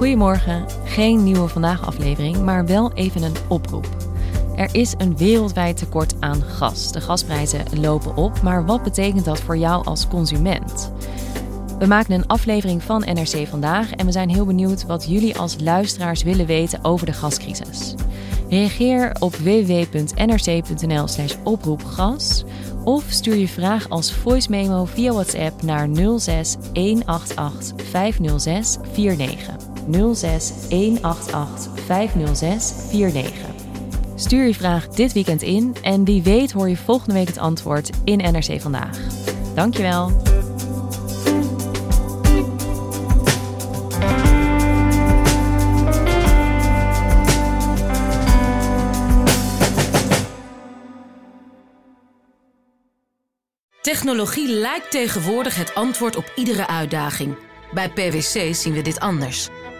Goedemorgen, geen nieuwe vandaag aflevering, maar wel even een oproep. Er is een wereldwijd tekort aan gas. De gasprijzen lopen op, maar wat betekent dat voor jou als consument? We maken een aflevering van NRC vandaag en we zijn heel benieuwd wat jullie als luisteraars willen weten over de gascrisis. Reageer op www.nrc.nl/slash oproepgas of stuur je vraag als voice memo via WhatsApp naar 06 188 506 49. 06 188 506 49. Stuur je vraag dit weekend in en wie weet hoor je volgende week het antwoord in NRC Vandaag. Dankjewel. Technologie lijkt tegenwoordig het antwoord op iedere uitdaging. Bij PwC zien we dit anders.